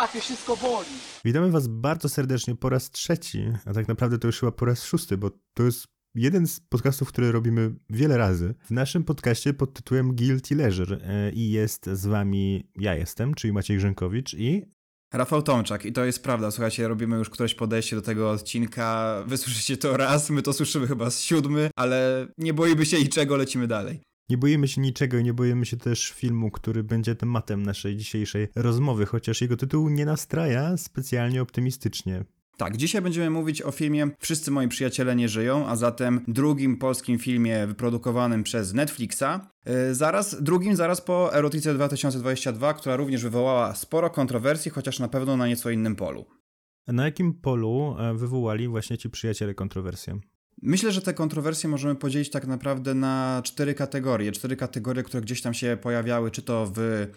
łapie, wszystko boli. Witamy Was bardzo serdecznie po raz trzeci, a tak naprawdę to już chyba po raz szósty, bo to jest jeden z podcastów, które robimy wiele razy. W naszym podcaście pod tytułem Guilty Leisure e, i jest z Wami, ja jestem, czyli Maciej Grzękowicz i Rafał Tomczak i to jest prawda, słuchajcie, robimy już któreś podejście do tego odcinka, wysłyszycie to raz, my to słyszymy chyba z siódmy, ale nie boimy się niczego, lecimy dalej. Nie boimy się niczego i nie boimy się też filmu, który będzie tematem naszej dzisiejszej rozmowy, chociaż jego tytuł nie nastraja specjalnie optymistycznie. Tak, dzisiaj będziemy mówić o filmie Wszyscy moi przyjaciele nie żyją, a zatem drugim polskim filmie wyprodukowanym przez Netflixa. Yy, zaraz, drugim zaraz po Erotice 2022, która również wywołała sporo kontrowersji, chociaż na pewno na nieco innym polu. Na jakim polu e, wywołali właśnie ci przyjaciele kontrowersję? Myślę, że te kontrowersje możemy podzielić tak naprawdę na cztery kategorie. Cztery kategorie, które gdzieś tam się pojawiały, czy to w y,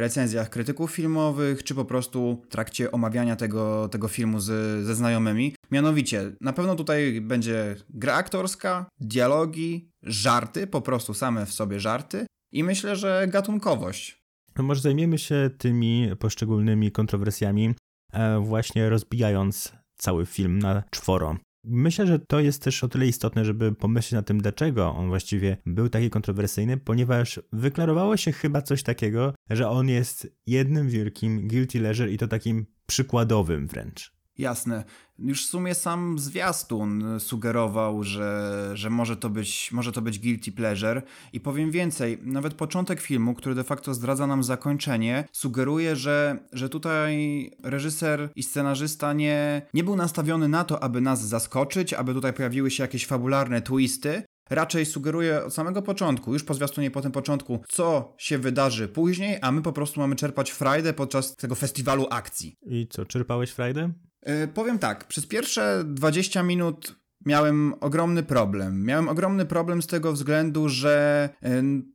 recenzjach krytyków filmowych, czy po prostu w trakcie omawiania tego, tego filmu z, ze znajomymi. Mianowicie, na pewno tutaj będzie gra aktorska, dialogi, żarty, po prostu same w sobie żarty i myślę, że gatunkowość. No może zajmiemy się tymi poszczególnymi kontrowersjami, e, właśnie rozbijając cały film na czworo. Myślę, że to jest też o tyle istotne, żeby pomyśleć na tym, dlaczego on właściwie był taki kontrowersyjny, ponieważ wyklarowało się chyba coś takiego, że on jest jednym wielkim guilty leisure i to takim przykładowym wręcz. Jasne. Już w sumie sam zwiastun sugerował, że, że może, to być, może to być guilty pleasure. I powiem więcej, nawet początek filmu, który de facto zdradza nam zakończenie, sugeruje, że, że tutaj reżyser i scenarzysta nie, nie był nastawiony na to, aby nas zaskoczyć, aby tutaj pojawiły się jakieś fabularne twisty, raczej sugeruje od samego początku, już po zwiastunie po tym początku, co się wydarzy później, a my po prostu mamy czerpać frajdę podczas tego festiwalu akcji. I co, czerpałeś frajdę? Yy, powiem tak, przez pierwsze 20 minut miałem ogromny problem. Miałem ogromny problem z tego względu, że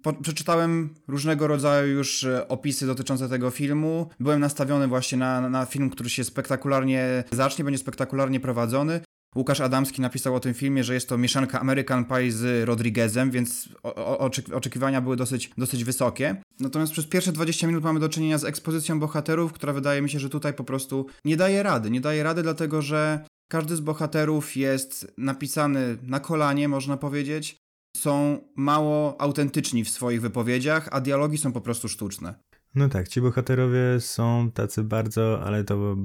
po, przeczytałem różnego rodzaju już yy, opisy dotyczące tego filmu. Byłem nastawiony właśnie na, na film, który się spektakularnie zacznie, będzie spektakularnie prowadzony. Łukasz Adamski napisał o tym filmie, że jest to mieszanka American Pie z Rodriguezem, więc oczekiwania były dosyć, dosyć wysokie. Natomiast przez pierwsze 20 minut mamy do czynienia z ekspozycją bohaterów, która wydaje mi się, że tutaj po prostu nie daje rady. Nie daje rady, dlatego że każdy z bohaterów jest napisany na kolanie, można powiedzieć. Są mało autentyczni w swoich wypowiedziach, a dialogi są po prostu sztuczne. No tak, ci bohaterowie są tacy bardzo, ale to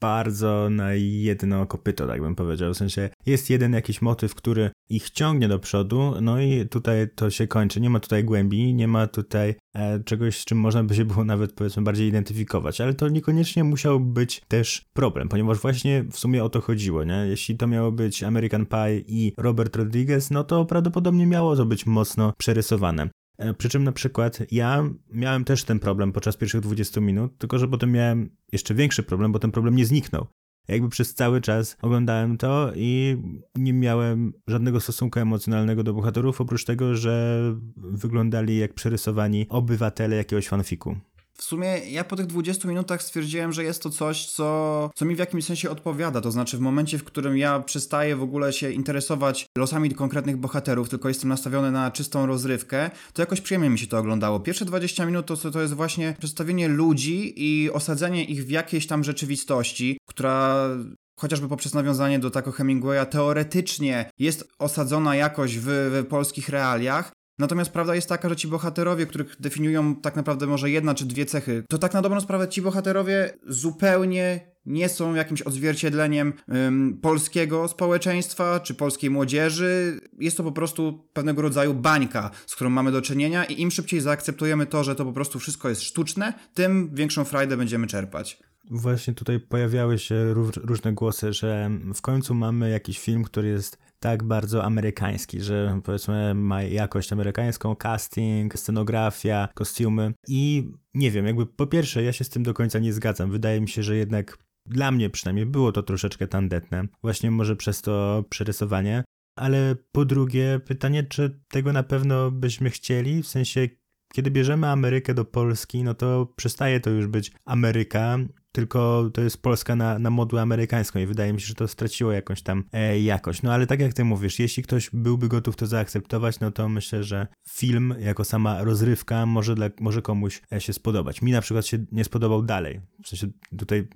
bardzo na jedno kopyto, tak bym powiedział. W sensie jest jeden jakiś motyw, który ich ciągnie do przodu, no i tutaj to się kończy. Nie ma tutaj głębi, nie ma tutaj e, czegoś, z czym można by się było nawet powiedzmy bardziej identyfikować, ale to niekoniecznie musiał być też problem, ponieważ właśnie w sumie o to chodziło, nie? Jeśli to miało być American Pie i Robert Rodriguez, no to prawdopodobnie miało to być mocno przerysowane. E, przy czym na przykład ja miałem też ten problem podczas pierwszych 20 minut, tylko że potem miałem jeszcze większy problem, bo ten problem nie zniknął. Jakby przez cały czas oglądałem to i nie miałem żadnego stosunku emocjonalnego do bohaterów, oprócz tego, że wyglądali jak przerysowani obywatele jakiegoś fanfiku. W sumie ja po tych 20 minutach stwierdziłem, że jest to coś, co, co mi w jakimś sensie odpowiada. To znaczy, w momencie, w którym ja przestaję w ogóle się interesować losami konkretnych bohaterów, tylko jestem nastawiony na czystą rozrywkę, to jakoś przyjemnie mi się to oglądało. Pierwsze 20 minut to, to jest właśnie przedstawienie ludzi i osadzenie ich w jakiejś tam rzeczywistości, która chociażby poprzez nawiązanie do Taco Hemingwaya, teoretycznie jest osadzona jakoś w, w polskich realiach, Natomiast prawda jest taka, że ci bohaterowie, których definiują tak naprawdę może jedna czy dwie cechy, to tak na dobrą sprawę ci bohaterowie zupełnie nie są jakimś odzwierciedleniem ym, polskiego społeczeństwa czy polskiej młodzieży. Jest to po prostu pewnego rodzaju bańka, z którą mamy do czynienia i im szybciej zaakceptujemy to, że to po prostu wszystko jest sztuczne, tym większą frajdę będziemy czerpać. Właśnie tutaj pojawiały się różne głosy, że w końcu mamy jakiś film, który jest tak bardzo amerykański, że powiedzmy ma jakość amerykańską, casting, scenografia, kostiumy. I nie wiem, jakby po pierwsze ja się z tym do końca nie zgadzam. Wydaje mi się, że jednak dla mnie przynajmniej było to troszeczkę tandetne, właśnie może przez to przerysowanie, ale po drugie pytanie, czy tego na pewno byśmy chcieli, w sensie kiedy bierzemy Amerykę do Polski, no to przestaje to już być Ameryka, tylko to jest Polska na, na modłę amerykańską i wydaje mi się, że to straciło jakąś tam e, jakość. No ale tak jak ty mówisz, jeśli ktoś byłby gotów to zaakceptować, no to myślę, że film jako sama rozrywka może, dla, może komuś e, się spodobać. Mi na przykład się nie spodobał dalej. W sensie tutaj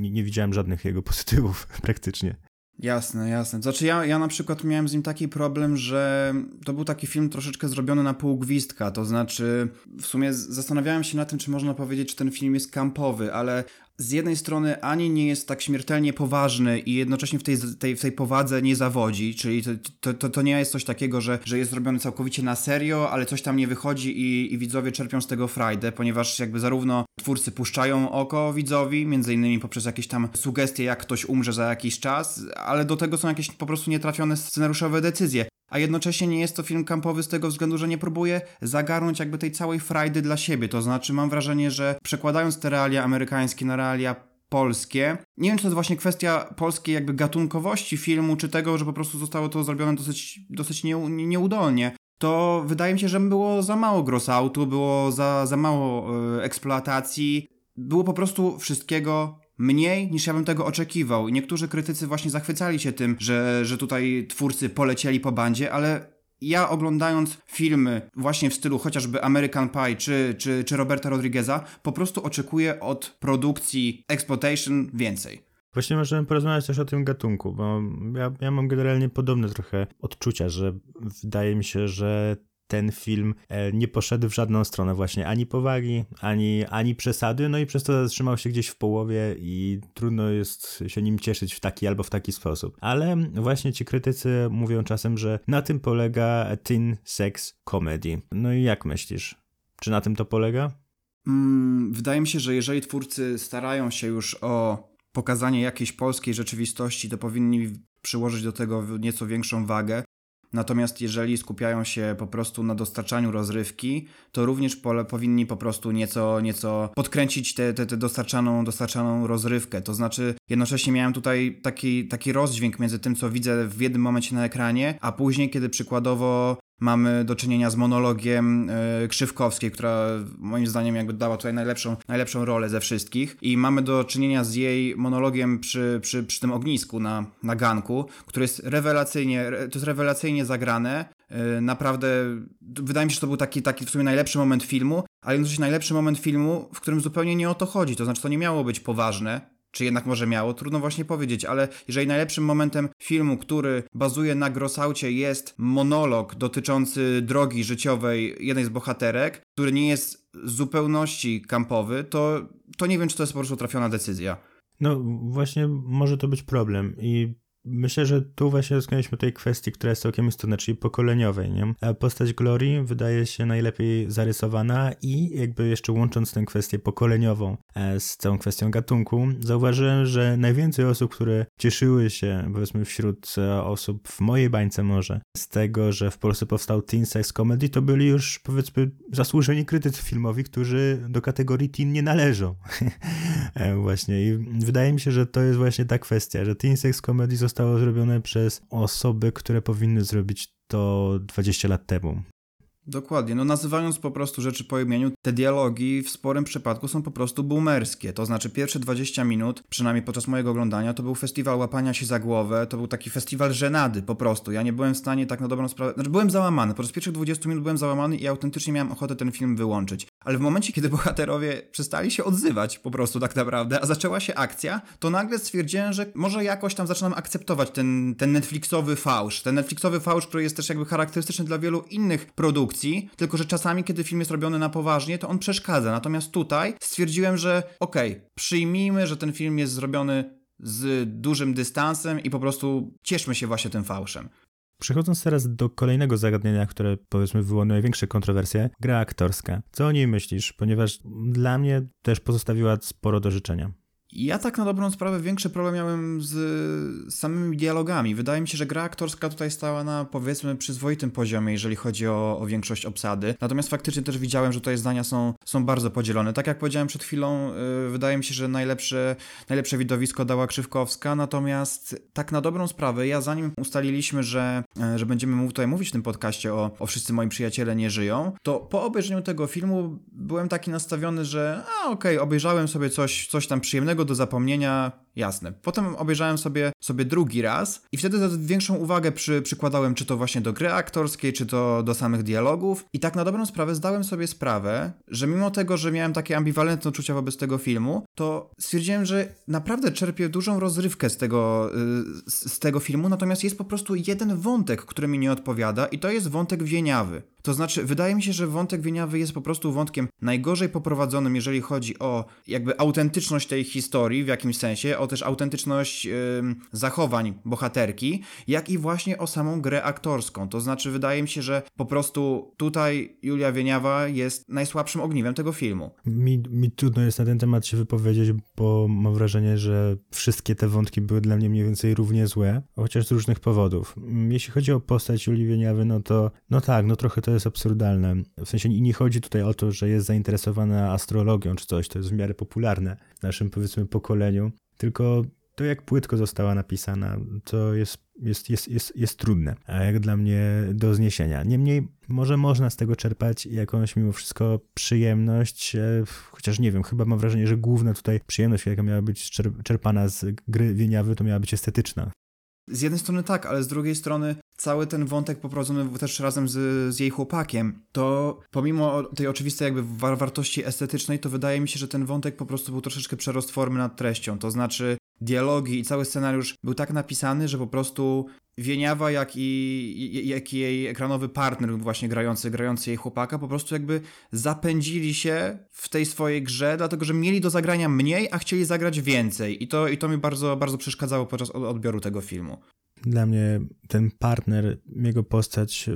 nie, nie widziałem żadnych jego pozytywów praktycznie. Jasne, jasne. Znaczy ja, ja na przykład miałem z nim taki problem, że to był taki film troszeczkę zrobiony na pół gwizdka, to znaczy w sumie zastanawiałem się nad tym, czy można powiedzieć, czy ten film jest kampowy, ale z jednej strony ani nie jest tak śmiertelnie poważny i jednocześnie w tej, tej, w tej powadze nie zawodzi, czyli to, to, to nie jest coś takiego, że, że jest zrobiony całkowicie na serio, ale coś tam nie wychodzi i, i widzowie czerpią z tego frajdę, ponieważ jakby zarówno twórcy puszczają oko widzowi, między innymi poprzez jakieś tam sugestie, jak ktoś umrze za jakiś czas, ale do tego są jakieś po prostu nietrafione scenariuszowe decyzje a jednocześnie nie jest to film kampowy z tego względu, że nie próbuje zagarnąć jakby tej całej frajdy dla siebie. To znaczy mam wrażenie, że przekładając te realia amerykańskie na realia polskie. Nie wiem, czy to jest właśnie kwestia polskiej jakby gatunkowości filmu, czy tego, że po prostu zostało to zrobione dosyć, dosyć nie, nieudolnie. To wydaje mi się, że było za mało grossoutu, było za, za mało y, eksploatacji, było po prostu wszystkiego mniej niż ja bym tego oczekiwał. Niektórzy krytycy właśnie zachwycali się tym, że, że tutaj twórcy polecieli po bandzie, ale ja oglądając filmy właśnie w stylu chociażby American Pie czy, czy, czy Roberta Rodrigueza, po prostu oczekuję od produkcji Exploitation więcej. Właśnie możemy porozmawiać też o tym gatunku, bo ja, ja mam generalnie podobne trochę odczucia, że wydaje mi się, że ten film e, nie poszedł w żadną stronę właśnie, ani powagi, ani, ani przesady, no i przez to zatrzymał się gdzieś w połowie i trudno jest się nim cieszyć w taki albo w taki sposób. Ale właśnie ci krytycy mówią czasem, że na tym polega teen sex comedy. No i jak myślisz? Czy na tym to polega? Mm, wydaje mi się, że jeżeli twórcy starają się już o pokazanie jakiejś polskiej rzeczywistości, to powinni przyłożyć do tego nieco większą wagę. Natomiast jeżeli skupiają się po prostu na dostarczaniu rozrywki, to również powinni po prostu nieco, nieco podkręcić tę te, te, te dostarczaną, dostarczaną rozrywkę. To znaczy, jednocześnie miałem tutaj taki, taki rozdźwięk między tym, co widzę w jednym momencie na ekranie, a później, kiedy przykładowo mamy do czynienia z monologiem y, Krzywkowskiej, która moim zdaniem jakby dała tutaj najlepszą, najlepszą rolę ze wszystkich. I mamy do czynienia z jej monologiem przy, przy, przy tym ognisku na, na ganku, który jest rewelacyjnie, to jest rewelacyjnie zagrane, y, naprawdę wydaje mi się, że to był taki, taki w sumie najlepszy moment filmu, ale jednocześnie najlepszy moment filmu, w którym zupełnie nie o to chodzi, to znaczy to nie miało być poważne, czy jednak może miało? Trudno właśnie powiedzieć, ale jeżeli najlepszym momentem filmu, który bazuje na Grossaucie jest monolog dotyczący drogi życiowej jednej z bohaterek, który nie jest w zupełności kampowy, to, to nie wiem, czy to jest po prostu trafiona decyzja. No właśnie może to być problem i Myślę, że tu właśnie dotknęliśmy tej kwestii, która jest całkiem istotna, czyli pokoleniowej. Nie? Postać Glory wydaje się najlepiej zarysowana i jakby jeszcze łącząc tę kwestię pokoleniową e, z całą kwestią gatunku, zauważyłem, że najwięcej osób, które cieszyły się, powiedzmy wśród e, osób w mojej bańce może, z tego, że w Polsce powstał teen sex comedy, to byli już powiedzmy zasłużeni krytycy filmowi, którzy do kategorii teen nie należą. E, właśnie i wydaje mi się, że to jest właśnie ta kwestia, że teen sex comedy zostało zrobione przez osoby, które powinny zrobić to 20 lat temu. Dokładnie, no nazywając po prostu rzeczy po imieniu, te dialogi w sporym przypadku są po prostu boomerskie. To znaczy pierwsze 20 minut, przynajmniej podczas mojego oglądania, to był festiwal łapania się za głowę, to był taki festiwal żenady po prostu. Ja nie byłem w stanie tak na dobrą sprawę, znaczy byłem załamany, podczas pierwszych 20 minut byłem załamany i autentycznie miałem ochotę ten film wyłączyć. Ale w momencie, kiedy bohaterowie przestali się odzywać po prostu tak naprawdę, a zaczęła się akcja, to nagle stwierdziłem, że może jakoś tam zaczynam akceptować ten, ten Netflixowy fałsz. Ten Netflixowy fałsz, który jest też jakby charakterystyczny dla wielu innych produkcji, tylko że czasami, kiedy film jest robiony na poważnie, to on przeszkadza. Natomiast tutaj stwierdziłem, że okej, okay, przyjmijmy, że ten film jest zrobiony z dużym dystansem i po prostu cieszmy się właśnie tym fałszem. Przechodząc teraz do kolejnego zagadnienia, które powiedzmy wywołało największe kontrowersje, gra aktorska. Co o niej myślisz? Ponieważ dla mnie też pozostawiła sporo do życzenia. Ja tak na dobrą sprawę większy problem miałem z, samymi dialogami. Wydaje mi się, że gra aktorska tutaj stała na powiedzmy przyzwoitym poziomie, jeżeli chodzi o, o większość obsady. Natomiast faktycznie też widziałem, że tutaj zdania są, są bardzo podzielone. Tak jak powiedziałem przed chwilą, yy, wydaje mi się, że najlepsze, najlepsze widowisko dała Krzywkowska, natomiast tak na dobrą sprawę, ja zanim ustaliliśmy, że, yy, że będziemy tutaj mówić w tym podcaście o, o Wszyscy moi przyjaciele nie żyją, to po obejrzeniu tego filmu byłem taki nastawiony, że a okej, okay, obejrzałem sobie coś, coś tam przyjemnego do zapomnienia, jasne. Potem obejrzałem sobie, sobie drugi raz i wtedy większą uwagę przy, przykładałem czy to właśnie do gry aktorskiej, czy to do samych dialogów i tak na dobrą sprawę zdałem sobie sprawę, że mimo tego, że miałem takie ambiwalentne uczucia wobec tego filmu, to stwierdziłem, że naprawdę czerpię dużą rozrywkę z tego, y, z tego filmu, natomiast jest po prostu jeden wątek, który mi nie odpowiada i to jest wątek wieniawy. To znaczy, wydaje mi się, że wątek wieniawy jest po prostu wątkiem najgorzej poprowadzonym, jeżeli chodzi o jakby autentyczność tej historii w jakimś sensie, o też autentyczność yy, zachowań bohaterki, jak i właśnie o samą grę aktorską. To znaczy, wydaje mi się, że po prostu tutaj Julia Wieniawa jest najsłabszym ogniwem tego filmu. Mi, mi trudno jest na ten temat się wypowiedzieć, bo mam wrażenie, że wszystkie te wątki były dla mnie mniej więcej równie złe, chociaż z różnych powodów. Jeśli chodzi o postać Julii Wieniawy, no to no tak, no trochę to jest absurdalne. W sensie nie chodzi tutaj o to, że jest zainteresowana astrologią czy coś, to jest w miarę popularne w naszym powiedzmy pokoleniu, tylko to jak płytko została napisana, to jest, jest, jest, jest, jest trudne, a jak dla mnie do zniesienia. Niemniej może można z tego czerpać jakąś mimo wszystko przyjemność, e, chociaż nie wiem, chyba mam wrażenie, że główna tutaj przyjemność, jaka miała być czerpana z gry Wieniawy, to miała być estetyczna. Z jednej strony tak, ale z drugiej strony cały ten wątek poprowadzony też razem z, z jej chłopakiem, to pomimo tej oczywistej jakby wartości estetycznej, to wydaje mi się, że ten wątek po prostu był troszeczkę przerost formy nad treścią. To znaczy dialogi i cały scenariusz był tak napisany, że po prostu Wieniawa, jak i, jak i jej ekranowy partner, właśnie grający, grający jej chłopaka, po prostu jakby zapędzili się w tej swojej grze, dlatego że mieli do zagrania mniej, a chcieli zagrać więcej. I to, i to mi bardzo, bardzo przeszkadzało podczas odbioru tego filmu dla mnie ten partner, jego postać,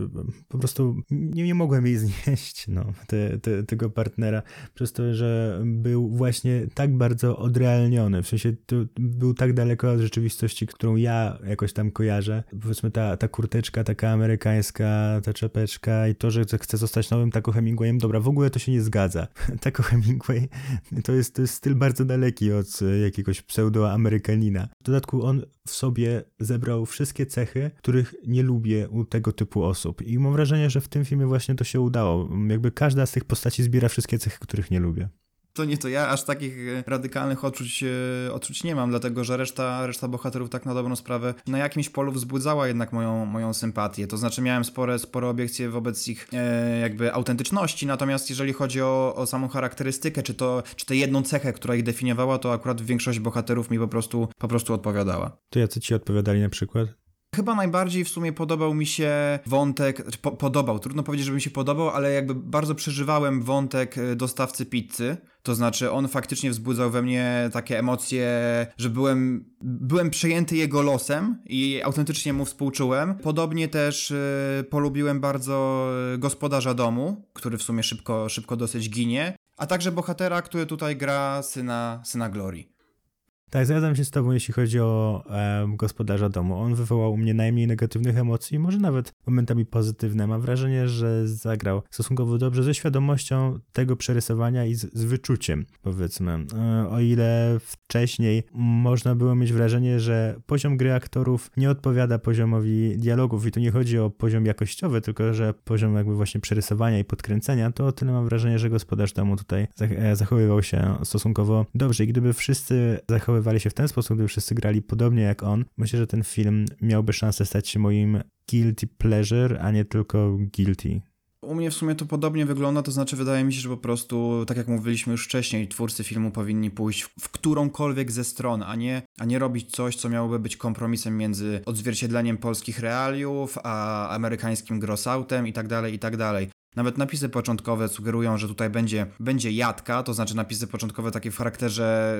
po prostu nie, nie mogłem jej znieść, no, te, te, tego partnera, przez to, że był właśnie tak bardzo odrealniony, w sensie był tak daleko od rzeczywistości, którą ja jakoś tam kojarzę. Powiedzmy ta, ta kurteczka taka amerykańska, ta czapeczka i to, że chce zostać nowym Taco Hemingwayem, dobra, w ogóle to się nie zgadza. Taco Hemingway to jest, to jest styl bardzo daleki od jakiegoś pseudoamerykanina. W dodatku on w sobie zebrał wszystkie cechy, których nie lubię u tego typu osób. I mam wrażenie, że w tym filmie właśnie to się udało. Jakby każda z tych postaci zbiera wszystkie cechy, których nie lubię to nie to ja aż takich e, radykalnych odczuć, e, odczuć nie mam, dlatego że reszta, reszta bohaterów tak na dobrą sprawę na jakimś polu wzbudzała jednak moją, moją sympatię. To znaczy miałem spore, spore obiekcje wobec ich e, jakby autentyczności, natomiast jeżeli chodzi o, o samą charakterystykę, czy to, czy tę jedną cechę, która ich definiowała, to akurat większość bohaterów mi po prostu, po prostu odpowiadała. To jacy ci odpowiadali na przykład? Chyba najbardziej w sumie podobał mi się wątek, po, podobał, trudno powiedzieć, żeby mi się podobał, ale jakby bardzo przeżywałem wątek e, dostawcy pizzy. To znaczy, on faktycznie wzbudzał we mnie takie emocje, że byłem, byłem przejęty jego losem i autentycznie mu współczułem. Podobnie też y, polubiłem bardzo gospodarza domu, który w sumie szybko, szybko dosyć ginie, a także bohatera, który tutaj gra syna, syna Glory. Tak, zgadzam się z Tobą, jeśli chodzi o e, gospodarza domu. On wywołał u mnie najmniej negatywnych emocji, może nawet momentami pozytywne. Mam wrażenie, że zagrał stosunkowo dobrze ze świadomością tego przerysowania i z, z wyczuciem, powiedzmy. E, o ile wcześniej można było mieć wrażenie, że poziom gry aktorów nie odpowiada poziomowi dialogów i tu nie chodzi o poziom jakościowy, tylko że poziom jakby właśnie przerysowania i podkręcenia, to o tyle mam wrażenie, że gospodarz domu tutaj e, zachowywał się stosunkowo dobrze i gdyby wszyscy zachowywali zachowywali się w ten sposób, gdyby wszyscy grali podobnie jak on, myślę, że ten film miałby szansę stać się moim guilty pleasure, a nie tylko guilty. U mnie w sumie to podobnie wygląda, to znaczy wydaje mi się, że po prostu, tak jak mówiliśmy już wcześniej, twórcy filmu powinni pójść w którąkolwiek ze stron, a nie, a nie robić coś, co miałoby być kompromisem między odzwierciedleniem polskich realiów, a amerykańskim grossoutem i tak dalej, i tak dalej. Nawet napisy początkowe sugerują, że tutaj będzie, będzie jadka, to znaczy napisy początkowe takie w charakterze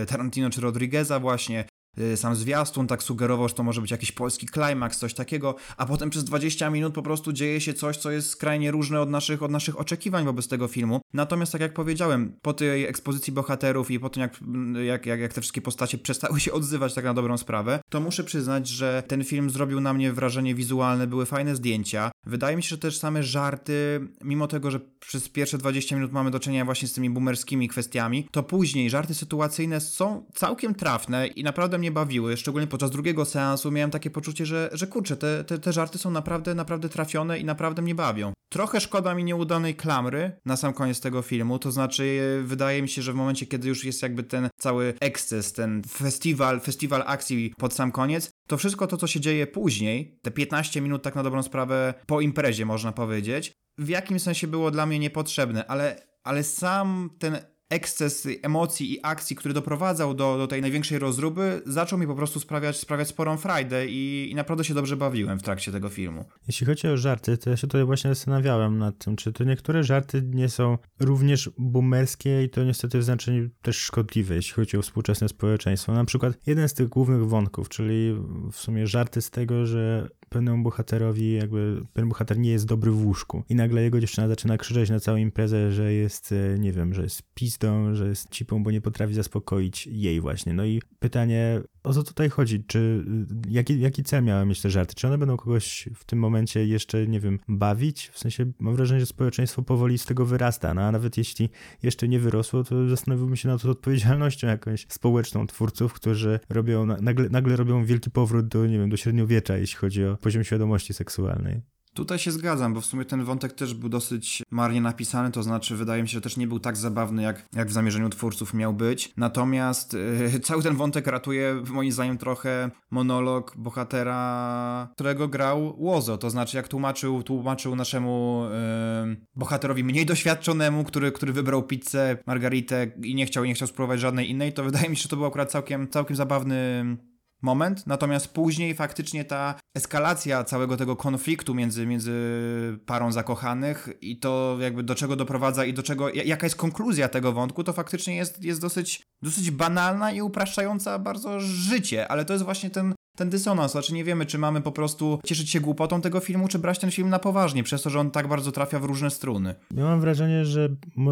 yy, Tarantino czy Rodrigueza właśnie, y, sam zwiastun tak sugerował, że to może być jakiś polski klimaks, coś takiego, a potem przez 20 minut po prostu dzieje się coś, co jest skrajnie różne od naszych, od naszych oczekiwań wobec tego filmu. Natomiast tak jak powiedziałem, po tej ekspozycji bohaterów i po tym jak, jak, jak, jak te wszystkie postacie przestały się odzywać tak na dobrą sprawę, to muszę przyznać, że ten film zrobił na mnie wrażenie wizualne, były fajne zdjęcia. Wydaje mi się, że też same żarty, mimo tego, że przez pierwsze 20 minut mamy do czynienia właśnie z tymi boomerskimi kwestiami, to później żarty sytuacyjne są całkiem trafne i naprawdę mnie bawiły. Szczególnie podczas drugiego seansu miałem takie poczucie, że, że kurczę, te, te, te żarty są naprawdę, naprawdę trafione i naprawdę mnie bawią. Trochę szkoda mi nieudanej klamry na sam koniec tego filmu, to znaczy wydaje mi się, że w momencie, kiedy już jest jakby ten cały eksces, ten festiwal, festiwal akcji pod sam koniec, to wszystko to, co się dzieje później, te 15 minut tak na dobrą sprawę po imprezie można powiedzieć, w jakimś sensie było dla mnie niepotrzebne, ale, ale sam ten eksces emocji i akcji, który doprowadzał do, do tej największej rozruby, zaczął mi po prostu sprawiać, sprawiać sporą frajdę i, i naprawdę się dobrze bawiłem w trakcie tego filmu. Jeśli chodzi o żarty, to ja się tutaj właśnie zastanawiałem nad tym, czy to niektóre żarty nie są również boomerskie i to niestety w znaczeniu też szkodliwe, jeśli chodzi o współczesne społeczeństwo. Na przykład jeden z tych głównych wątków, czyli w sumie żarty z tego, że pewnemu bohaterowi jakby ten bohater nie jest dobry w łóżku i nagle jego dziewczyna zaczyna krzyczeć na całą imprezę, że jest, e, nie wiem, że jest pizdą, że jest cipą, bo nie potrafi zaspokoić jej właśnie. No i pytanie, o co tutaj chodzi? Czy jaki, jaki cel miały mieć te żarty? Czy one będą kogoś w tym momencie jeszcze, nie wiem, bawić? W sensie mam wrażenie, że społeczeństwo powoli z tego wyrasta, no a nawet jeśli jeszcze nie wyrosło, to zastanowiłbym się nad odpowiedzialnością jakąś społeczną twórców, którzy robią, nagle, nagle robią wielki powrót do, nie wiem, do średniowiecza, jeśli chodzi o poziom świadomości seksualnej. Tutaj się zgadzam, bo w sumie ten wątek też był dosyć marnie napisany, to znaczy wydaje mi się, że też nie był tak zabawny, jak, jak w zamierzeniu twórców miał być. Natomiast yy, cały ten wątek ratuje moim zdaniem trochę monolog bohatera, którego grał Łozo, to znaczy jak tłumaczył, tłumaczył naszemu yy, bohaterowi mniej doświadczonemu, który, który wybrał pizzę, margaritę i nie chciał, nie chciał spróbować żadnej innej, to wydaje mi się, że to był akurat całkiem, całkiem zabawny moment, natomiast później faktycznie ta eskalacja całego tego konfliktu między, między parą zakochanych i to jakby do czego doprowadza i do czego, jaka jest konkluzja tego wątku, to faktycznie jest, jest dosyć, dosyć banalna i upraszczająca bardzo życie, ale to jest właśnie ten ten dysonans, znaczy nie wiemy, czy mamy po prostu cieszyć się głupotą tego filmu, czy brać ten film na poważnie, przez to, że on tak bardzo trafia w różne struny. Ja mam wrażenie, że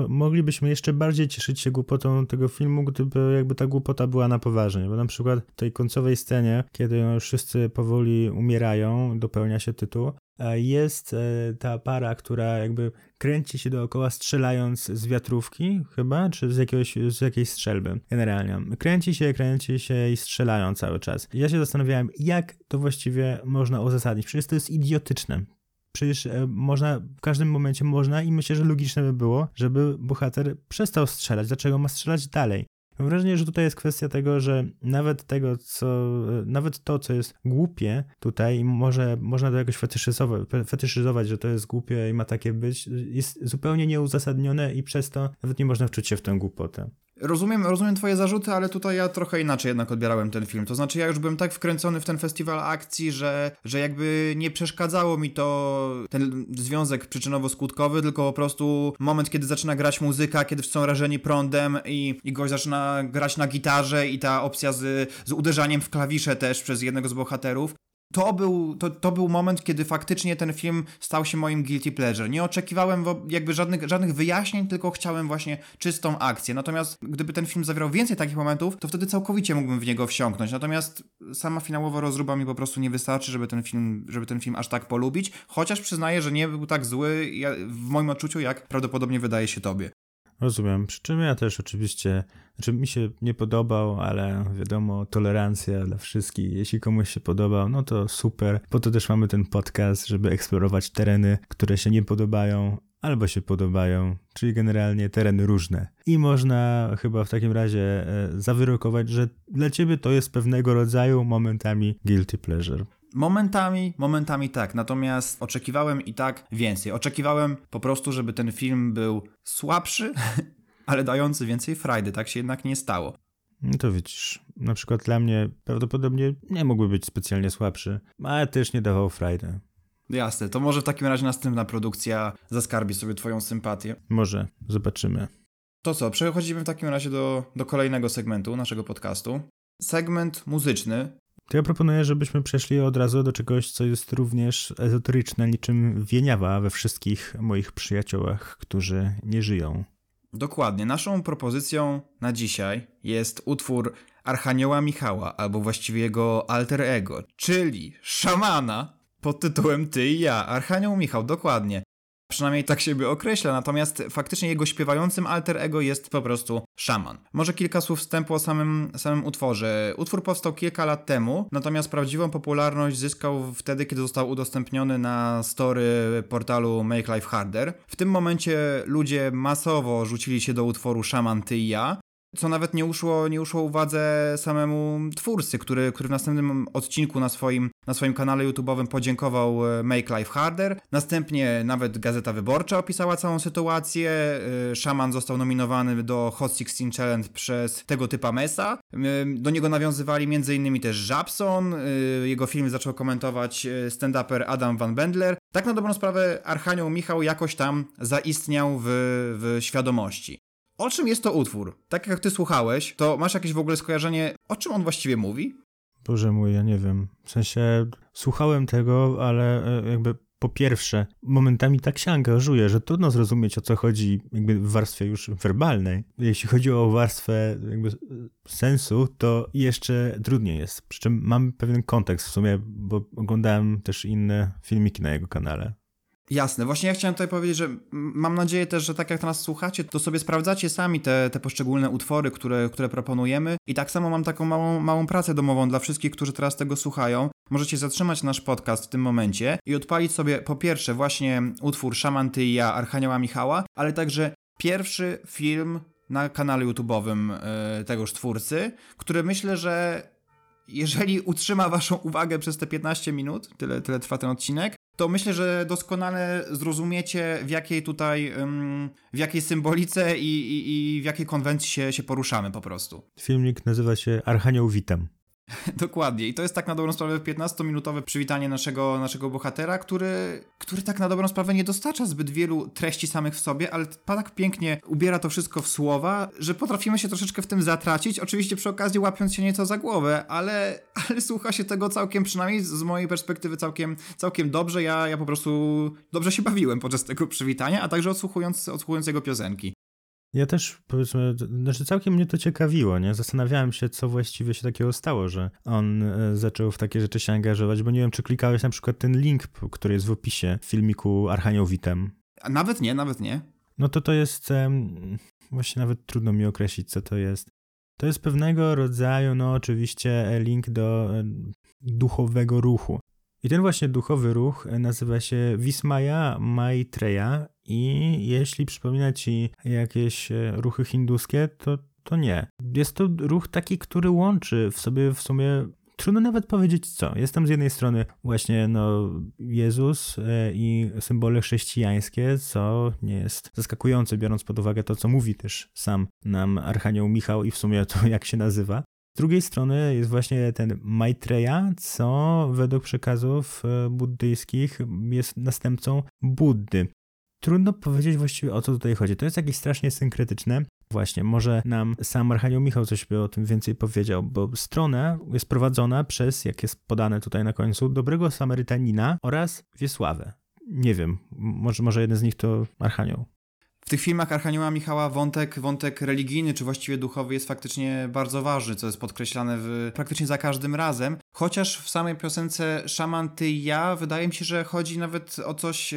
moglibyśmy jeszcze bardziej cieszyć się głupotą tego filmu, gdyby jakby ta głupota była na poważnie, bo na przykład w tej końcowej scenie, kiedy już wszyscy powoli umierają, dopełnia się tytuł, jest e, ta para, która jakby kręci się dookoła strzelając z wiatrówki chyba, czy z, jakiegoś, z jakiejś strzelby generalnie. Kręci się, kręci się i strzelają cały czas. Ja się zastanawiałem, jak to właściwie można uzasadnić. Przecież to jest idiotyczne. Przecież e, można, w każdym momencie można i myślę, że logiczne by było, żeby bohater przestał strzelać. Dlaczego ma strzelać dalej? Mam wrażenie, że tutaj jest kwestia tego, że nawet tego, co, nawet to, co jest głupie tutaj, może, można to jakoś fetyszyzować, fetyszyzować, że to jest głupie i ma takie być, jest zupełnie nieuzasadnione i przez to nawet nie można wczuć się w tę głupotę. Rozumiem, rozumiem twoje zarzuty, ale tutaj ja trochę inaczej jednak odbierałem ten film. To znaczy ja już byłem tak wkręcony w ten festiwal akcji, że, że jakby nie przeszkadzało mi to ten związek przyczynowo-skutkowy, tylko po prostu moment, kiedy zaczyna grać muzyka, kiedy są rażeni prądem i, i gość zaczyna grać na gitarze i ta opcja z, z uderzaniem w klawisze też przez jednego z bohaterów to był, to, to był moment, kiedy faktycznie ten film stał się moim guilty pleasure. Nie oczekiwałem jakby żadnych, żadnych wyjaśnień, tylko chciałem właśnie czystą akcję. Natomiast gdyby ten film zawierał więcej takich momentów, to wtedy całkowicie mógłbym w niego wsiąknąć. Natomiast sama finałowa rozruba mi po prostu nie wystarczy, żeby ten film, żeby ten film aż tak polubić. Chociaż przyznaję, że nie był tak zły w moim odczuciu, jak prawdopodobnie wydaje się tobie. Rozumiem. Przy czym ja też oczywiście, znaczy mi się nie podobał, ale wiadomo, tolerancja dla wszystkich. Jeśli komuś się podobał, no to super. Po to też mamy ten podcast, żeby eksplorować tereny, które się nie podobają, albo się podobają, czyli generalnie tereny różne. I można chyba w takim razie e, zawyrokować, że dla ciebie to jest pewnego rodzaju momentami guilty pleasure. Momentami, momentami tak, natomiast oczekiwałem i tak więcej. Oczekiwałem po prostu, żeby ten film był słabszy, ale dający więcej frajdy. Tak się jednak nie stało. No to widzisz, na przykład dla mnie prawdopodobnie nie mógłby być specjalnie słabszy, ale też nie dawał frajdy. Jasne, to może w takim razie następna produkcja zaskarbi sobie twoją sympatię. Może, zobaczymy. To co, przechodzimy w takim razie do, do kolejnego segmentu naszego podcastu. segment muzyczny. To ja proponuję, żebyśmy przeszli od razu do czegoś, co jest również ezoteryczne, niczym wieniawa we wszystkich moich przyjaciołach, którzy nie żyją. Dokładnie. Naszą propozycją na dzisiaj jest utwór Archanioła Michała, albo właściwie jego alter ego, czyli szamana pod tytułem Ty i ja. Archanioł Michał, dokładnie. Przynajmniej tak siebie określa, natomiast faktycznie jego śpiewającym alter ego jest po prostu szaman. Może kilka słów wstępu o samym, samym utworze. Utwór powstał kilka lat temu, natomiast prawdziwą popularność zyskał wtedy, kiedy został udostępniony na story portalu Make Life Harder. W tym momencie ludzie masowo rzucili się do utworu Szaman Ty i ja, co nawet nie uszło, nie uszło uwadze samemu twórcy, który, który w następnym odcinku na swoim, na swoim kanale YouTube'owym podziękował e, Make Life Harder. Następnie nawet Gazeta Wyborcza opisała całą sytuację. E, Szaman został nominowany do Hot 16 Challenge przez tego typa Mesa. E, do niego nawiązywali m.in. też Żabson. Jego film zaczął komentować stand-uper Adam Van Bendler. Tak na dobrą sprawę Archanioł Michał jakoś tam zaistniał w, w świadomości. O czym jest to utwór? Tak jak ty słuchałeś, to masz jakieś w ogóle skojarzenie, o czym on właściwie mówi? Boże mój, ja nie wiem. W sensie słuchałem tego, ale e, jakby po pierwsze, momentami tak się angażuje, że trudno zrozumieć o co chodzi jakby w warstwie już werbalnej. Jeśli chodzi o warstwę jakby sensu, to jeszcze trudniej jest. Przy czym mam pewien kontekst w sumie, bo oglądałem też inne filmiki na jego kanale. Jasne, właśnie ja chciałem tutaj powiedzieć, że mam nadzieję też, że tak jak nas słuchacie, to sobie sprawdzacie sami te, te poszczególne utwory, które, które proponujemy. I tak samo mam taką małą, małą pracę domową dla wszystkich, którzy teraz tego słuchają. Możecie zatrzymać nasz podcast w tym momencie i odpalić sobie po pierwsze właśnie utwór Szaman Ty i ja Archanioła Michała, ale także pierwszy film na kanale YouTube'owym yy, tegoż twórcy, który myślę, że jeżeli utrzyma waszą uwagę przez te 15 minut, tyle, tyle trwa ten odcinek, to myślę, że doskonale zrozumiecie, w jakiej tutaj, w jakiej symbolice i, i, i w jakiej konwencji się, się poruszamy po prostu. Filmik nazywa się Archanioł Witam. Dokładnie. I to jest tak na dobrą sprawę 15-minutowe przywitanie naszego, naszego bohatera, który, który tak na dobrą sprawę nie dostarcza zbyt wielu treści samych w sobie, ale tak pięknie ubiera to wszystko w słowa, że potrafimy się troszeczkę w tym zatracić. Oczywiście przy okazji łapiąc się nieco za głowę, ale, ale słucha się tego całkiem, przynajmniej z mojej perspektywy, całkiem, całkiem dobrze. Ja, ja po prostu dobrze się bawiłem podczas tego przywitania, a także odsłuchując, odsłuchując jego piosenki. Ja też, powiedzmy, znaczy całkiem mnie to ciekawiło, nie? Zastanawiałem się, co właściwie się takiego stało, że on e, zaczął w takie rzeczy się angażować, bo nie wiem, czy klikałeś na przykład ten link, który jest w opisie filmiku Archanioł Witem. A nawet nie, nawet nie. No to to jest, właśnie nawet trudno mi określić, co to jest. To jest pewnego rodzaju, no oczywiście, link do duchowego ruchu. I ten właśnie duchowy ruch nazywa się Vismaya Maitreya i jeśli przypomina ci jakieś e, ruchy hinduskie, to, to nie. Jest to ruch taki, który łączy w sobie w sumie Trudno nawet powiedzieć co. Jestem z jednej strony właśnie no, Jezus e, i symbole chrześcijańskie, co nie jest zaskakujące, biorąc pod uwagę to, co mówi też sam nam Archanioł Michał i w sumie to, jak się nazywa. Z drugiej strony jest właśnie ten Maitreya, co według przekazów e, buddyjskich jest następcą Buddy. Trudno powiedzieć właściwie o co tutaj chodzi. To jest jakieś strasznie synkretyczne. Właśnie, może nam sam Archanioł Michał coś by o tym więcej powiedział, bo strona jest prowadzona przez, jak jest podane tutaj na końcu, dobrego Samarytanina oraz Wiesławę. Nie wiem, może, może jeden z nich to Archanioł. Tych filmach Archanioła Michała wątek, wątek religijny, czy właściwie duchowy jest faktycznie bardzo ważny, co jest podkreślane w, praktycznie za każdym razem. Chociaż w samej piosence Szaman, ty i ja, wydaje mi się, że chodzi nawet o coś,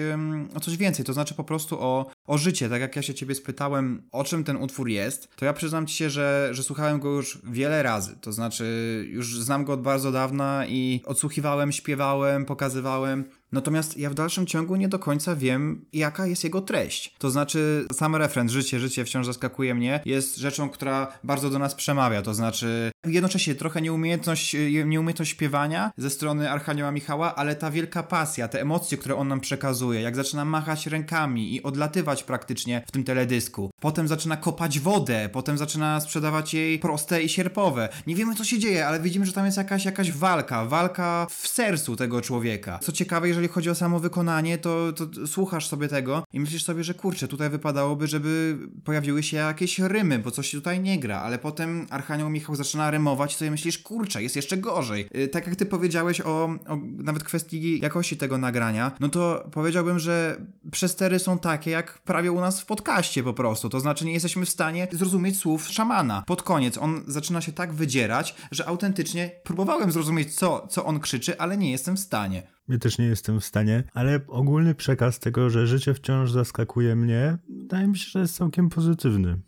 o coś więcej, to znaczy po prostu o, o życie. Tak jak ja się ciebie spytałem, o czym ten utwór jest, to ja przyznam ci się, że, że słuchałem go już wiele razy. To znaczy, już znam go od bardzo dawna i odsłuchiwałem, śpiewałem, pokazywałem. Natomiast ja w dalszym ciągu nie do końca wiem, jaka jest jego treść. To znaczy, sam refren Życie, życie wciąż zaskakuje mnie jest rzeczą, która bardzo do nas przemawia. To znaczy, jednocześnie trochę nieumiejętność, nieumiejętność śpiewania ze strony Archanioła Michała, ale ta wielka pasja, te emocje, które on nam przekazuje, jak zaczyna machać rękami i odlatywać praktycznie w tym teledysku. Potem zaczyna kopać wodę, potem zaczyna sprzedawać jej proste i sierpowe. Nie wiemy, co się dzieje, ale widzimy, że tam jest jakaś, jakaś walka, walka w sercu tego człowieka. Co ciekawe, jeżeli jeżeli chodzi o samo wykonanie, to, to słuchasz sobie tego i myślisz sobie, że kurczę, tutaj wypadałoby, żeby pojawiły się jakieś rymy, bo coś tutaj nie gra, ale potem Archanioł Michał zaczyna rymować sobie myślisz, kurczę, jest jeszcze gorzej. Yy, tak jak ty powiedziałeś o, o nawet kwestii jakości tego nagrania, no to powiedziałbym, że przestery są takie jak prawie u nas w podcaście po prostu, to znaczy nie jesteśmy w stanie zrozumieć słów szamana. Pod koniec on zaczyna się tak wydzierać, że autentycznie próbowałem zrozumieć, co, co on krzyczy, ale nie jestem w stanie. Ja też nie jestem w stanie, ale ogólny przekaz tego, że życie wciąż zaskakuje mnie, wydaje mi się, że jest całkiem pozytywny.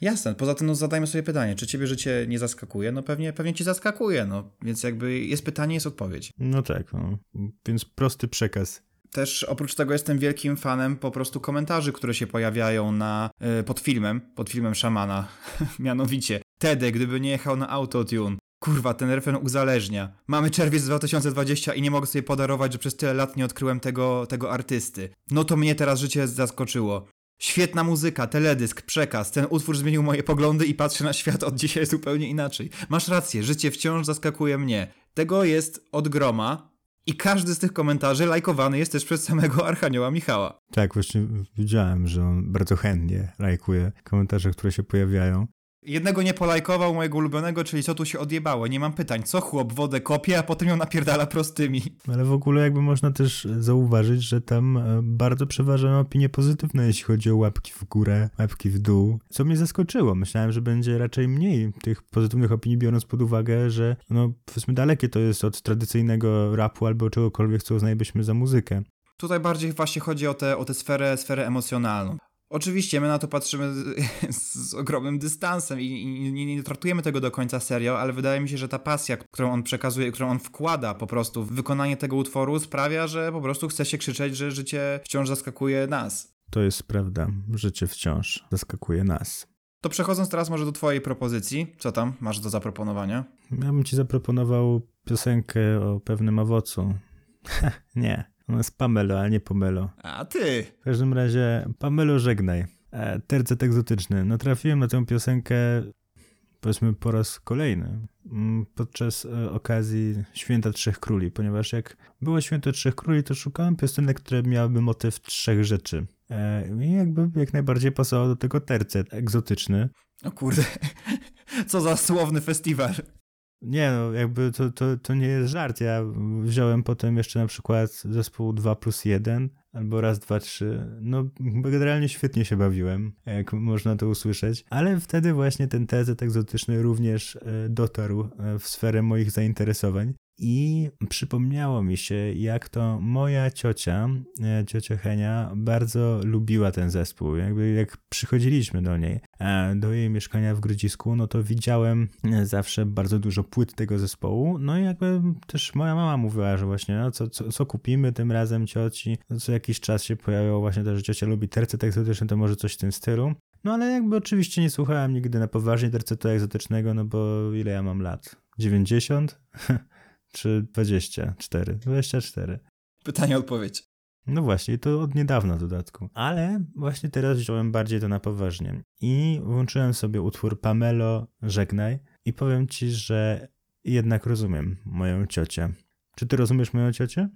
Jasne, poza tym no, zadajmy sobie pytanie, czy ciebie życie nie zaskakuje? No pewnie, pewnie ci zaskakuje, no więc jakby jest pytanie, jest odpowiedź. No tak, no. więc prosty przekaz. Też oprócz tego jestem wielkim fanem po prostu komentarzy, które się pojawiają na, yy, pod filmem, pod filmem Szamana, mianowicie Tede, gdyby nie jechał na autotune, Kurwa, ten refren uzależnia. Mamy czerwiec 2020 i nie mogę sobie podarować, że przez tyle lat nie odkryłem tego, tego artysty. No to mnie teraz życie zaskoczyło. Świetna muzyka, teledysk, przekaz. Ten utwór zmienił moje poglądy i patrzę na świat od dzisiaj zupełnie inaczej. Masz rację, życie wciąż zaskakuje mnie. Tego jest od groma i każdy z tych komentarzy lajkowany jest też przez samego Archanioła Michała. Tak, właśnie widziałem, że on bardzo chętnie lajkuje komentarze, które się pojawiają. Jednego nie polajkował mojego ulubionego, czyli co tu się odjebało. Nie mam pytań. Co chłop wodę kopie, a potem ją napierdala prostymi. Ale w ogóle jakby można też zauważyć, że tam e, bardzo przeważają opinie pozytywne, jeśli chodzi o łapki w górę, łapki w dół. Co mnie zaskoczyło. Myślałem, że będzie raczej mniej tych pozytywnych opinii, biorąc pod uwagę, że no powiedzmy dalekie to jest od tradycyjnego rapu albo czegokolwiek, co uznajemy za muzykę. Tutaj bardziej właśnie chodzi o tę o tę sferę, sferę emocjonalną. Oczywiście my na to patrzymy z, z ogromnym dystansem i, i nie, nie, traktujemy tego do końca serio, ale wydaje mi się, że ta pasja, którą on przekazuje, którą on wkłada po prostu w wykonanie tego utworu sprawia, że po prostu chce się krzyczeć, że życie wciąż zaskakuje nas. To jest prawda, życie wciąż zaskakuje nas. To przechodząc teraz może do twojej propozycji, co tam masz do zaproponowania? Ja bym ci zaproponował piosenkę o pewnym owocu. nie, ona jest Pamelo, a nie Pomelo. A ty! W każdym razie, Pamelo, żegnaj. E, tercet egzotyczny. No trafiłem na tę piosenkę, powiedzmy po raz kolejny, mm, podczas e, okazji Święta Trzech Króli, ponieważ jak było Święto Trzech Króli, to szukałem piosenek, które miałyby motyw trzech rzeczy. E, I jakby jak najbardziej pasował do tego tercet egzotyczny. O kurde, co za słowny festiwal. Nie no, jakby to, to, to nie jest żart. Ja wziąłem potem jeszcze na przykład zespół 2 plus 1 albo raz, dwa, trzy. No, generalnie świetnie się bawiłem, jak można to usłyszeć. Ale wtedy właśnie ten tezet egzotyczny również e, dotarł e, w sferę moich zainteresowań. I przypomniało mi się, jak to moja ciocia, e, ciocia Henia, bardzo lubiła ten zespół. Jakby jak przychodziliśmy do niej, e, do jej mieszkania w Grodzisku, no to widziałem e, zawsze bardzo dużo płyt tego zespołu. No i jakby też moja mama mówiła, że właśnie, no co, co, co kupimy tym razem cioci. No co jakiś czas się pojawiło właśnie to, że ciocia lubi tercet egzotyczny, to może coś w tym stylu. No ale jakby oczywiście nie słuchałem nigdy na poważnie tercetu egzotycznego, no bo ile ja mam lat? 90? czy 24? 24. Pytanie, odpowiedź. No właśnie, to od niedawna w dodatku. Ale właśnie teraz wziąłem bardziej to na poważnie. I włączyłem sobie utwór Pamelo Żegnaj i powiem ci, że jednak rozumiem moją ciocię. Czy ty rozumiesz moją ciocię?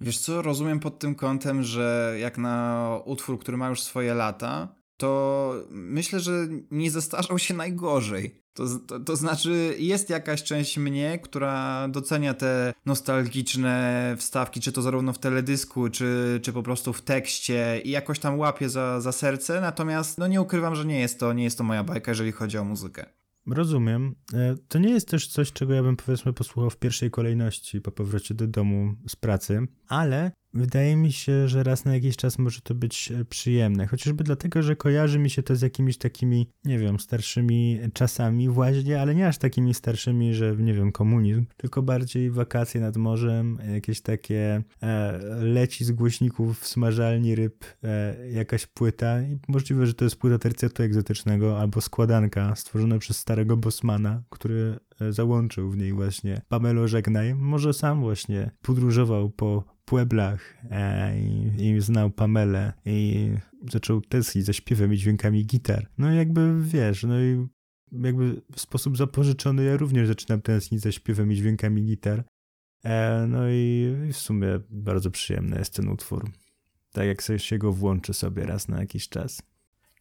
Wiesz co, rozumiem pod tym kątem, że jak na utwór, który ma już swoje lata, to myślę, że nie zestarzał się najgorzej. To, to, to, znaczy, jest jakaś część mnie, która docenia te nostalgiczne wstawki, czy to zarówno w teledysku, czy, czy po prostu w tekście i jakoś tam łapie za, za serce, natomiast no nie ukrywam, że nie jest to, nie jest to moja bajka, jeżeli chodzi o muzykę. Rozumiem. E, to nie jest też coś, czego ja bym powiedzmy posłuchał w pierwszej kolejności po powrocie do domu z pracy, ale Wydaje mi się, że raz na jakiś czas może to być e, przyjemne, chociażby dlatego, że kojarzy mi się to z jakimiś takimi, nie wiem, starszymi czasami właśnie, ale nie aż takimi starszymi, że nie wiem, komunizm, tylko bardziej wakacje nad morzem, jakieś takie e, leci z głośników w smażalni ryb, e, jakaś płyta i możliwe, że to jest płyta tercetu egzotycznego albo składanka stworzona przez starego Bosmana, który e, załączył w niej właśnie Pamelo Żegnaj. Może sam właśnie podróżował po pueblach e, i, i, znał Pamelę i zaczął tęsknić za śpiewem i dźwiękami gitar. No jakby wiesz, no i jakby w sposób zapożyczony ja również zaczynam tęsknić za śpiewem i dźwiękami gitar. E, no i w sumie bardzo przyjemny jest ten utwór. Tak jak się go włączy sobie raz na jakiś czas.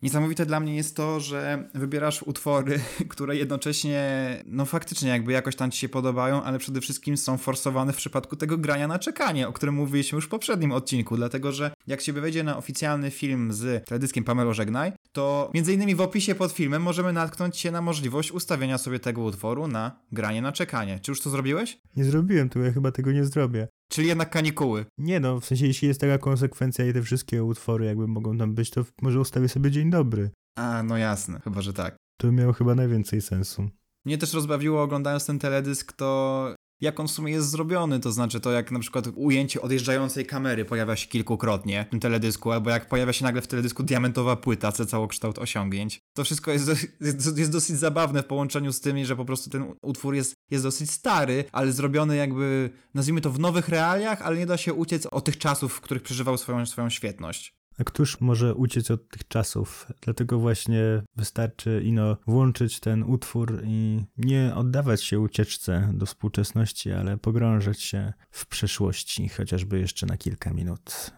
Niesamowite dla mnie jest to, że wybierasz utwory, które jednocześnie, no faktycznie jakby jakoś tam ci się podobają, ale przede wszystkim są forsowane w przypadku tego grania na czekanie, o którym mówiliśmy już w poprzednim odcinku, dlatego że jak się wejdzie na oficjalny film z teledyskiem Pamelo Żegnaj, to między innymi w opisie pod filmem możemy natknąć się na możliwość ustawienia sobie tego utworu na granie na czekanie. Czy już to zrobiłeś? Nie zrobiłem tego, ja chyba tego nie zrobię. Czyli jednak kanikuły. Nie no, w sensie jeśli jest taka konsekwencja i te wszystkie utwory jakby mogą tam być, to może ustawię sobie dzień dobry. A, no jasne, chyba, że tak. To miało chyba najwięcej sensu. Mnie też rozbawiło oglądając ten teledysk to jak on w sumie jest zrobiony, to znaczy to jak na przykład ujęcie odjeżdżającej kamery pojawia się kilkukrotnie w tym teledysku, albo jak pojawia się nagle w teledysku diamentowa płyta, co całokształt osiągnięć. To wszystko jest, jest, jest, dosyć zabawne w połączeniu z tym, że po prostu ten utwór jest, jest dosyć stary, ale zrobiony jakby, nazwijmy to w nowych realiach, ale nie da się uciec od tych czasów, w których przeżywał swoją, swoją świetność. A któż może uciec od tych czasów? Dlatego właśnie wystarczy ino włączyć ten utwór i nie oddawać się ucieczce do współczesności, ale pogrążać się w przeszłości, chociażby jeszcze na kilka minut.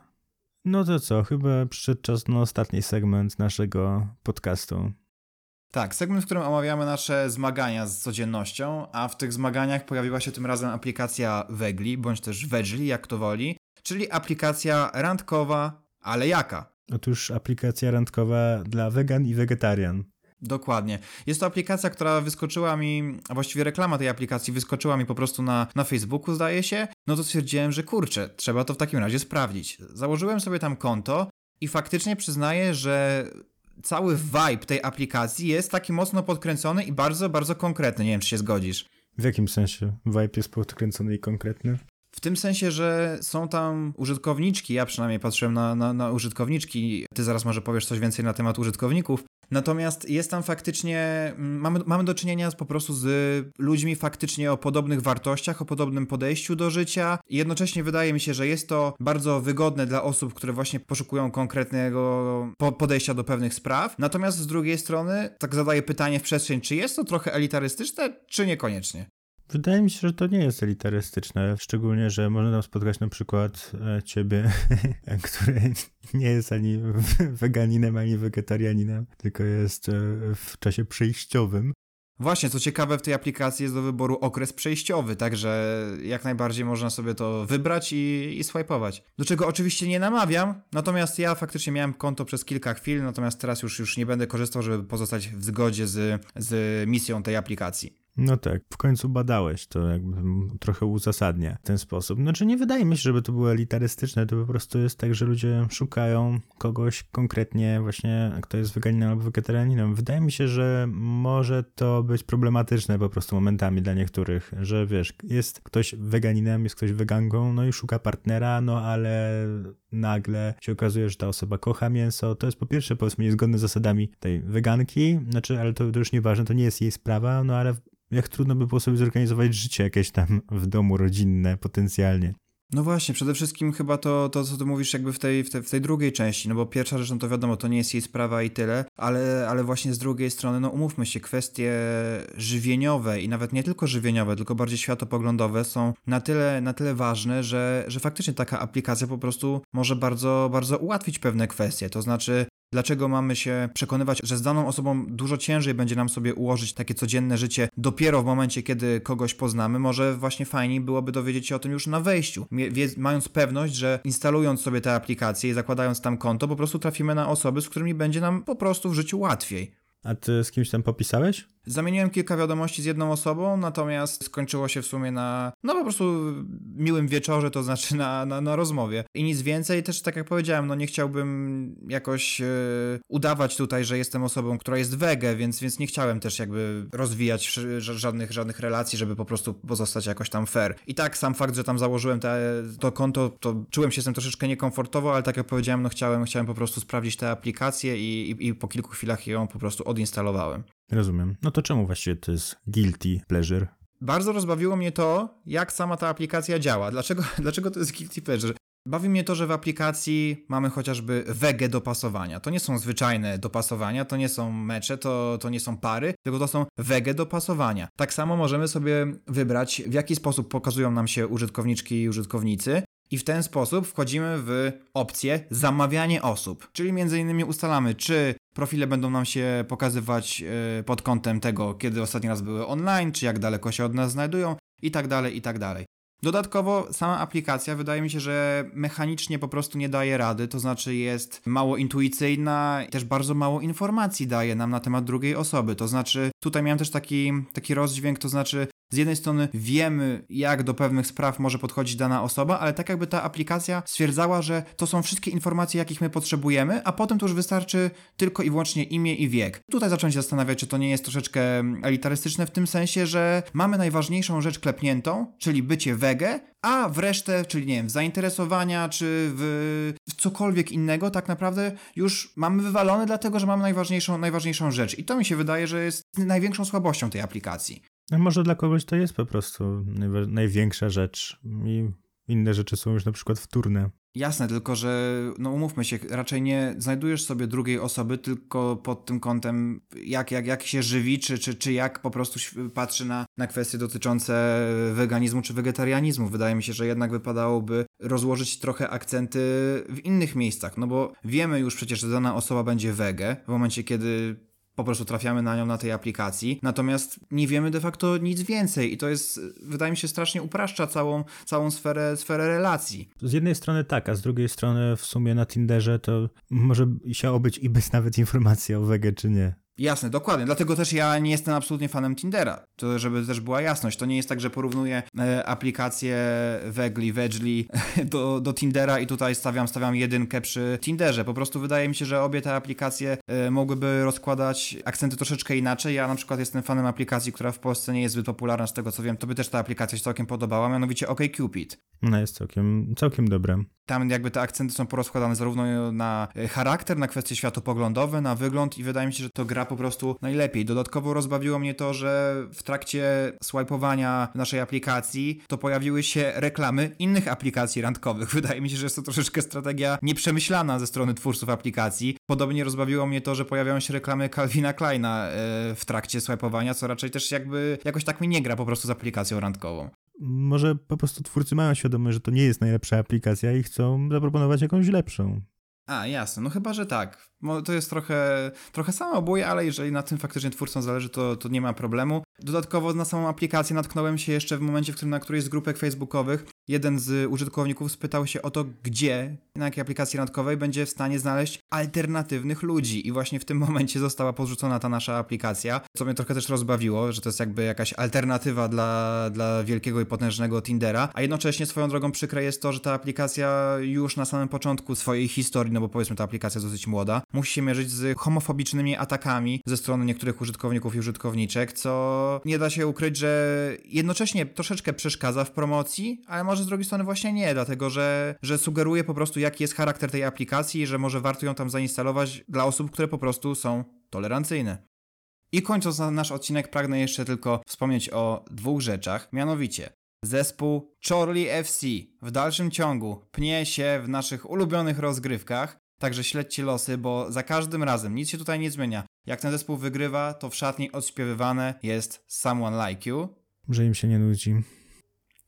No to co, chyba przyszedł czas na ostatni segment naszego podcastu. Tak, segment, w którym omawiamy nasze zmagania z codziennością, a w tych zmaganiach pojawiła się tym razem aplikacja Wegli, bądź też Wedgli, jak to woli, czyli aplikacja randkowa, ale jaka? Otóż aplikacja randkowa dla wegan i wegetarian. Dokładnie. Jest to aplikacja, która wyskoczyła mi, a właściwie reklama tej aplikacji wyskoczyła mi po prostu na, na Facebooku, zdaje się. No to stwierdziłem, że kurczę, trzeba to w takim razie sprawdzić. Założyłem sobie tam konto i faktycznie przyznaję, że cały vibe tej aplikacji jest taki mocno podkręcony i bardzo, bardzo konkretny. Nie wiem, czy się zgodzisz. W jakim sensie vibe jest podkręcony i konkretny? W tym sensie, że są tam użytkowniczki, ja przynajmniej patrzyłem na, na, na, użytkowniczki, ty zaraz może powiesz coś więcej na temat użytkowników, natomiast jest tam faktycznie, mm, mamy, mamy do czynienia po prostu z ludźmi faktycznie o podobnych wartościach, o podobnym podejściu do życia. Jednocześnie wydaje mi się, że jest to bardzo wygodne dla osób, które właśnie poszukują konkretnego podejścia do pewnych spraw, natomiast z drugiej strony tak zadaję pytanie w przestrzeń, czy jest to trochę elitarystyczne, czy niekoniecznie? Wydaje mi się, że to nie jest elitarystyczne, szczególnie, że można tam spotkać na przykład e, ciebie, który nie jest ani weganinem, ani wegetarianinem, tylko jest e, w czasie przejściowym. Właśnie, co ciekawe, w tej aplikacji jest do wyboru okres przejściowy, także jak najbardziej można sobie to wybrać i, i swajpować. Do czego oczywiście nie namawiam, natomiast ja faktycznie miałem konto przez kilka chwil, natomiast teraz już, już nie będę korzystał, żeby pozostać w zgodzie z, z misją tej aplikacji. No tak, w końcu badałeś, to jakby trochę uzasadnia w ten sposób. Znaczy nie wydaje mi się, żeby to było elitarystyczne, to po prostu jest tak, że ludzie szukają kogoś konkretnie właśnie, kto jest weganinem albo wegetarianinem. Wydaje mi się, że może to być problematyczne po prostu momentami dla niektórych, że wiesz, jest ktoś weganinem, jest ktoś weganką, no i szuka partnera, no ale nagle się okazuje, że ta osoba kocha mięso, to jest po pierwsze powiedzmy niezgodne z zasadami tej weganki, znaczy, ale to, to już nieważne, to nie jest jej sprawa, no ale jak trudno by było sobie zorganizować życie jakieś tam w domu rodzinne potencjalnie. No właśnie, przede wszystkim chyba to, to co ty mówisz jakby w tej, w, tej, w tej drugiej części, no bo pierwsza rzecz, no to wiadomo, to nie jest jej sprawa i tyle, ale, ale właśnie z drugiej strony, no umówmy się, kwestie żywieniowe i nawet nie tylko żywieniowe, tylko bardziej światopoglądowe są na tyle, na tyle ważne, że, że faktycznie taka aplikacja po prostu może bardzo, bardzo ułatwić pewne kwestie, to znaczy Dlaczego mamy się przekonywać, że z daną osobą dużo ciężej będzie nam sobie ułożyć takie codzienne życie dopiero w momencie, kiedy kogoś poznamy? Może właśnie fajniej byłoby dowiedzieć się o tym już na wejściu, mając pewność, że instalując sobie te aplikacje i zakładając tam konto, po prostu trafimy na osoby, z którymi będzie nam po prostu w życiu łatwiej. A ty z kimś tam popisałeś? Zamieniłem kilka wiadomości z jedną osobą, natomiast skończyło się w sumie na, no po prostu miłym wieczorze, to znaczy na, na, na rozmowie. I nic więcej, też tak jak powiedziałem, no nie chciałbym jakoś e, udawać tutaj, że jestem osobą, która jest wege, więc, więc nie chciałem też jakby rozwijać żadnych, żadnych relacji, żeby po prostu pozostać jakoś tam fair. I tak sam fakt, że tam założyłem te, to konto, to czułem się z tym troszeczkę niekomfortowo, ale tak jak powiedziałem, no chciałem, chciałem po prostu sprawdzić tę aplikację i, i, i po kilku chwilach ją po prostu odinstalowałem. Rozumiem. No to czemu właściwie to jest guilty pleasure? Bardzo rozbawiło mnie to, jak sama ta aplikacja działa. Dlaczego, dlaczego to jest guilty pleasure? Bawi mnie to, że w aplikacji mamy chociażby wege dopasowania. To nie są zwyczajne dopasowania, to nie są mecze, to, to nie są pary, tylko to są wege dopasowania. Tak samo możemy sobie wybrać, w jaki sposób pokazują nam się użytkowniczki i użytkownicy. I w ten sposób wchodzimy w opcję zamawianie osób, czyli między innymi ustalamy, czy profile będą nam się pokazywać e, pod kątem tego, kiedy ostatni raz były online, czy jak daleko się od nas znajdują i tak dalej, i tak dalej. Dodatkowo sama aplikacja wydaje mi się, że mechanicznie po prostu nie daje rady, to znaczy jest mało intuicyjna też bardzo mało informacji daje nam na temat drugiej osoby. To znaczy tutaj miałem też taki, taki rozdźwięk, to znaczy z jednej strony wiemy, jak do pewnych spraw może podchodzić dana osoba, ale tak jakby ta aplikacja stwierdzała, że to są wszystkie informacje, jakich my potrzebujemy, a potem to już wystarczy tylko i wyłącznie imię i wiek. Tutaj zacząłem się zastanawiać, czy to nie jest troszeczkę elitarystyczne w tym sensie, że mamy najważniejszą rzecz klepniętą, czyli bycie wege, a w resztę, czyli nie wiem, w zainteresowania, czy w, w cokolwiek innego, tak naprawdę już mamy wywalone, dlatego że mamy najważniejszą, najważniejszą rzecz. I to mi się wydaje, że jest największą słabością tej aplikacji. A może dla kogoś to jest po prostu największa rzecz i inne rzeczy są już na przykład wtórne. Jasne, tylko że no umówmy się, raczej nie znajdujesz sobie drugiej osoby tylko pod tym kątem, jak, jak, jak się żywi, czy, czy, czy jak po prostu patrzy na, na kwestie dotyczące weganizmu czy wegetarianizmu. Wydaje mi się, że jednak wypadałoby rozłożyć trochę akcenty w innych miejscach, no bo wiemy już przecież, że dana osoba będzie wege w momencie, kiedy po prostu trafiamy na nią na tej aplikacji, natomiast nie wiemy de facto nic więcej i to jest, wydaje mi się, strasznie upraszcza całą, całą sferę, sferę relacji. Z jednej strony tak, a z drugiej strony w sumie na Tinderze to może się obyć i bez nawet informacji o wege czy nie. Jasne, dokładnie. Dlatego też ja nie jestem absolutnie fanem Tindera. To, żeby też była jasność. To nie jest tak, że porównuję e, aplikację Wegli, Wedgli do, do Tindera i tutaj stawiam, stawiam jedynkę przy Tinderze. Po prostu wydaje mi się, że obie te aplikacje e, mogłyby rozkładać akcenty troszeczkę inaczej. Ja na przykład jestem fanem aplikacji, która w Polsce nie jest zbyt popularna, z tego co wiem. To by też ta aplikacja się całkiem podobała, mianowicie OkCupid. No jest całkiem, całkiem dobre. Tam jakby te akcenty są porozkładane zarówno na e, charakter, na kwestie światopoglądowe, na wygląd i wydaje mi się, że to gra po prostu najlepiej. Dodatkowo rozbawiło mnie to, że w trakcie swipowania naszej aplikacji to pojawiły się reklamy innych aplikacji randkowych. Wydaje mi się, że jest to troszeczkę strategia nieprzemyślana ze strony twórców aplikacji. Podobnie rozbawiło mnie to, że pojawiają się reklamy Calvina Kleina e, w trakcie swipowania, co raczej też jakby jakoś tak mi nie gra po prostu z aplikacją randkową. Może po prostu twórcy mają świadomość, że to nie jest najlepsza aplikacja i chcą zaproponować jakąś lepszą. A, jasne, no chyba, że tak. To jest trochę, trochę samobój, ale jeżeli na tym faktycznie twórcom zależy, to, to nie ma problemu. Dodatkowo na samą aplikację natknąłem się jeszcze w momencie, w którym na którejś z grupek facebookowych jeden z użytkowników spytał się o to, gdzie, na jakiej aplikacji randkowej będzie w stanie znaleźć alternatywnych ludzi. I właśnie w tym momencie została podrzucona ta nasza aplikacja, co mnie trochę też rozbawiło, że to jest jakby jakaś alternatywa dla, dla wielkiego i potężnego Tindera, a jednocześnie swoją drogą przykre jest to, że ta aplikacja już na samym początku swojej historii, no bo powiedzmy ta aplikacja jest dosyć młoda, musi się mierzyć z homofobicznymi atakami ze strony niektórych użytkowników i użytkowniczek, co nie da się ukryć, że jednocześnie troszeczkę przeszkadza w promocji, ale może z drugiej strony właśnie nie, dlatego że, że sugeruje po prostu jaki jest charakter tej aplikacji, że może warto ją tam zainstalować dla osób, które po prostu są tolerancyjne. I kończąc nasz odcinek, pragnę jeszcze tylko wspomnieć o dwóch rzeczach, mianowicie zespół Chorley FC w dalszym ciągu pnie się w naszych ulubionych rozgrywkach, Także śledźcie losy, bo za każdym razem nic się tutaj nie zmienia. Jak ten zespół wygrywa, to w szatni odśpiewywane jest Someone Like You. Że im się nie nudzi.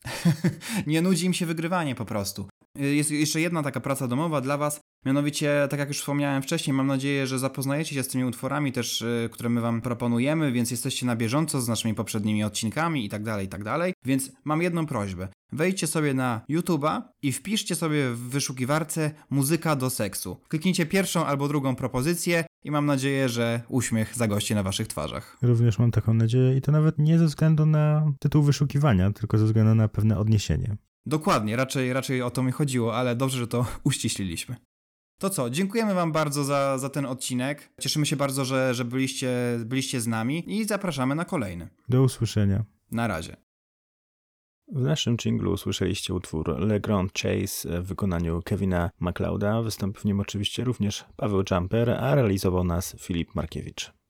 nie nudzi im się wygrywanie po prostu. Jest jeszcze jedna taka praca domowa dla Was. Mianowicie, tak jak już wspomniałem wcześniej, mam nadzieję, że zapoznajecie się z tymi utworami też, y, które my Wam proponujemy, więc jesteście na bieżąco z naszymi poprzednimi odcinkami i tak dalej, i tak dalej. Więc mam jedną prośbę. Wejdźcie sobie na YouTube'a i wpiszcie sobie w wyszukiwarce muzyka do seksu. Kliknijcie pierwszą albo drugą propozycję i mam nadzieję, że uśmiech zagości na Waszych twarzach. Również mam taką nadzieję i to nawet nie ze względu na tytuł wyszukiwania, tylko ze względu na pewne odniesienie. Dokładnie, raczej, raczej o to mi chodziło, ale dobrze, że to uściśliliśmy. To co, dziękujemy Wam bardzo za, za ten odcinek. Cieszymy się bardzo, że, że byliście, byliście z nami i zapraszamy na kolejny. Do usłyszenia. Na razie. W naszym jinglu usłyszeliście utwór Le Grand Chase w wykonaniu Kevina MacLeoda. Wystąpił w nim oczywiście również Paweł Jumper, a realizował nas Filip Markiewicz.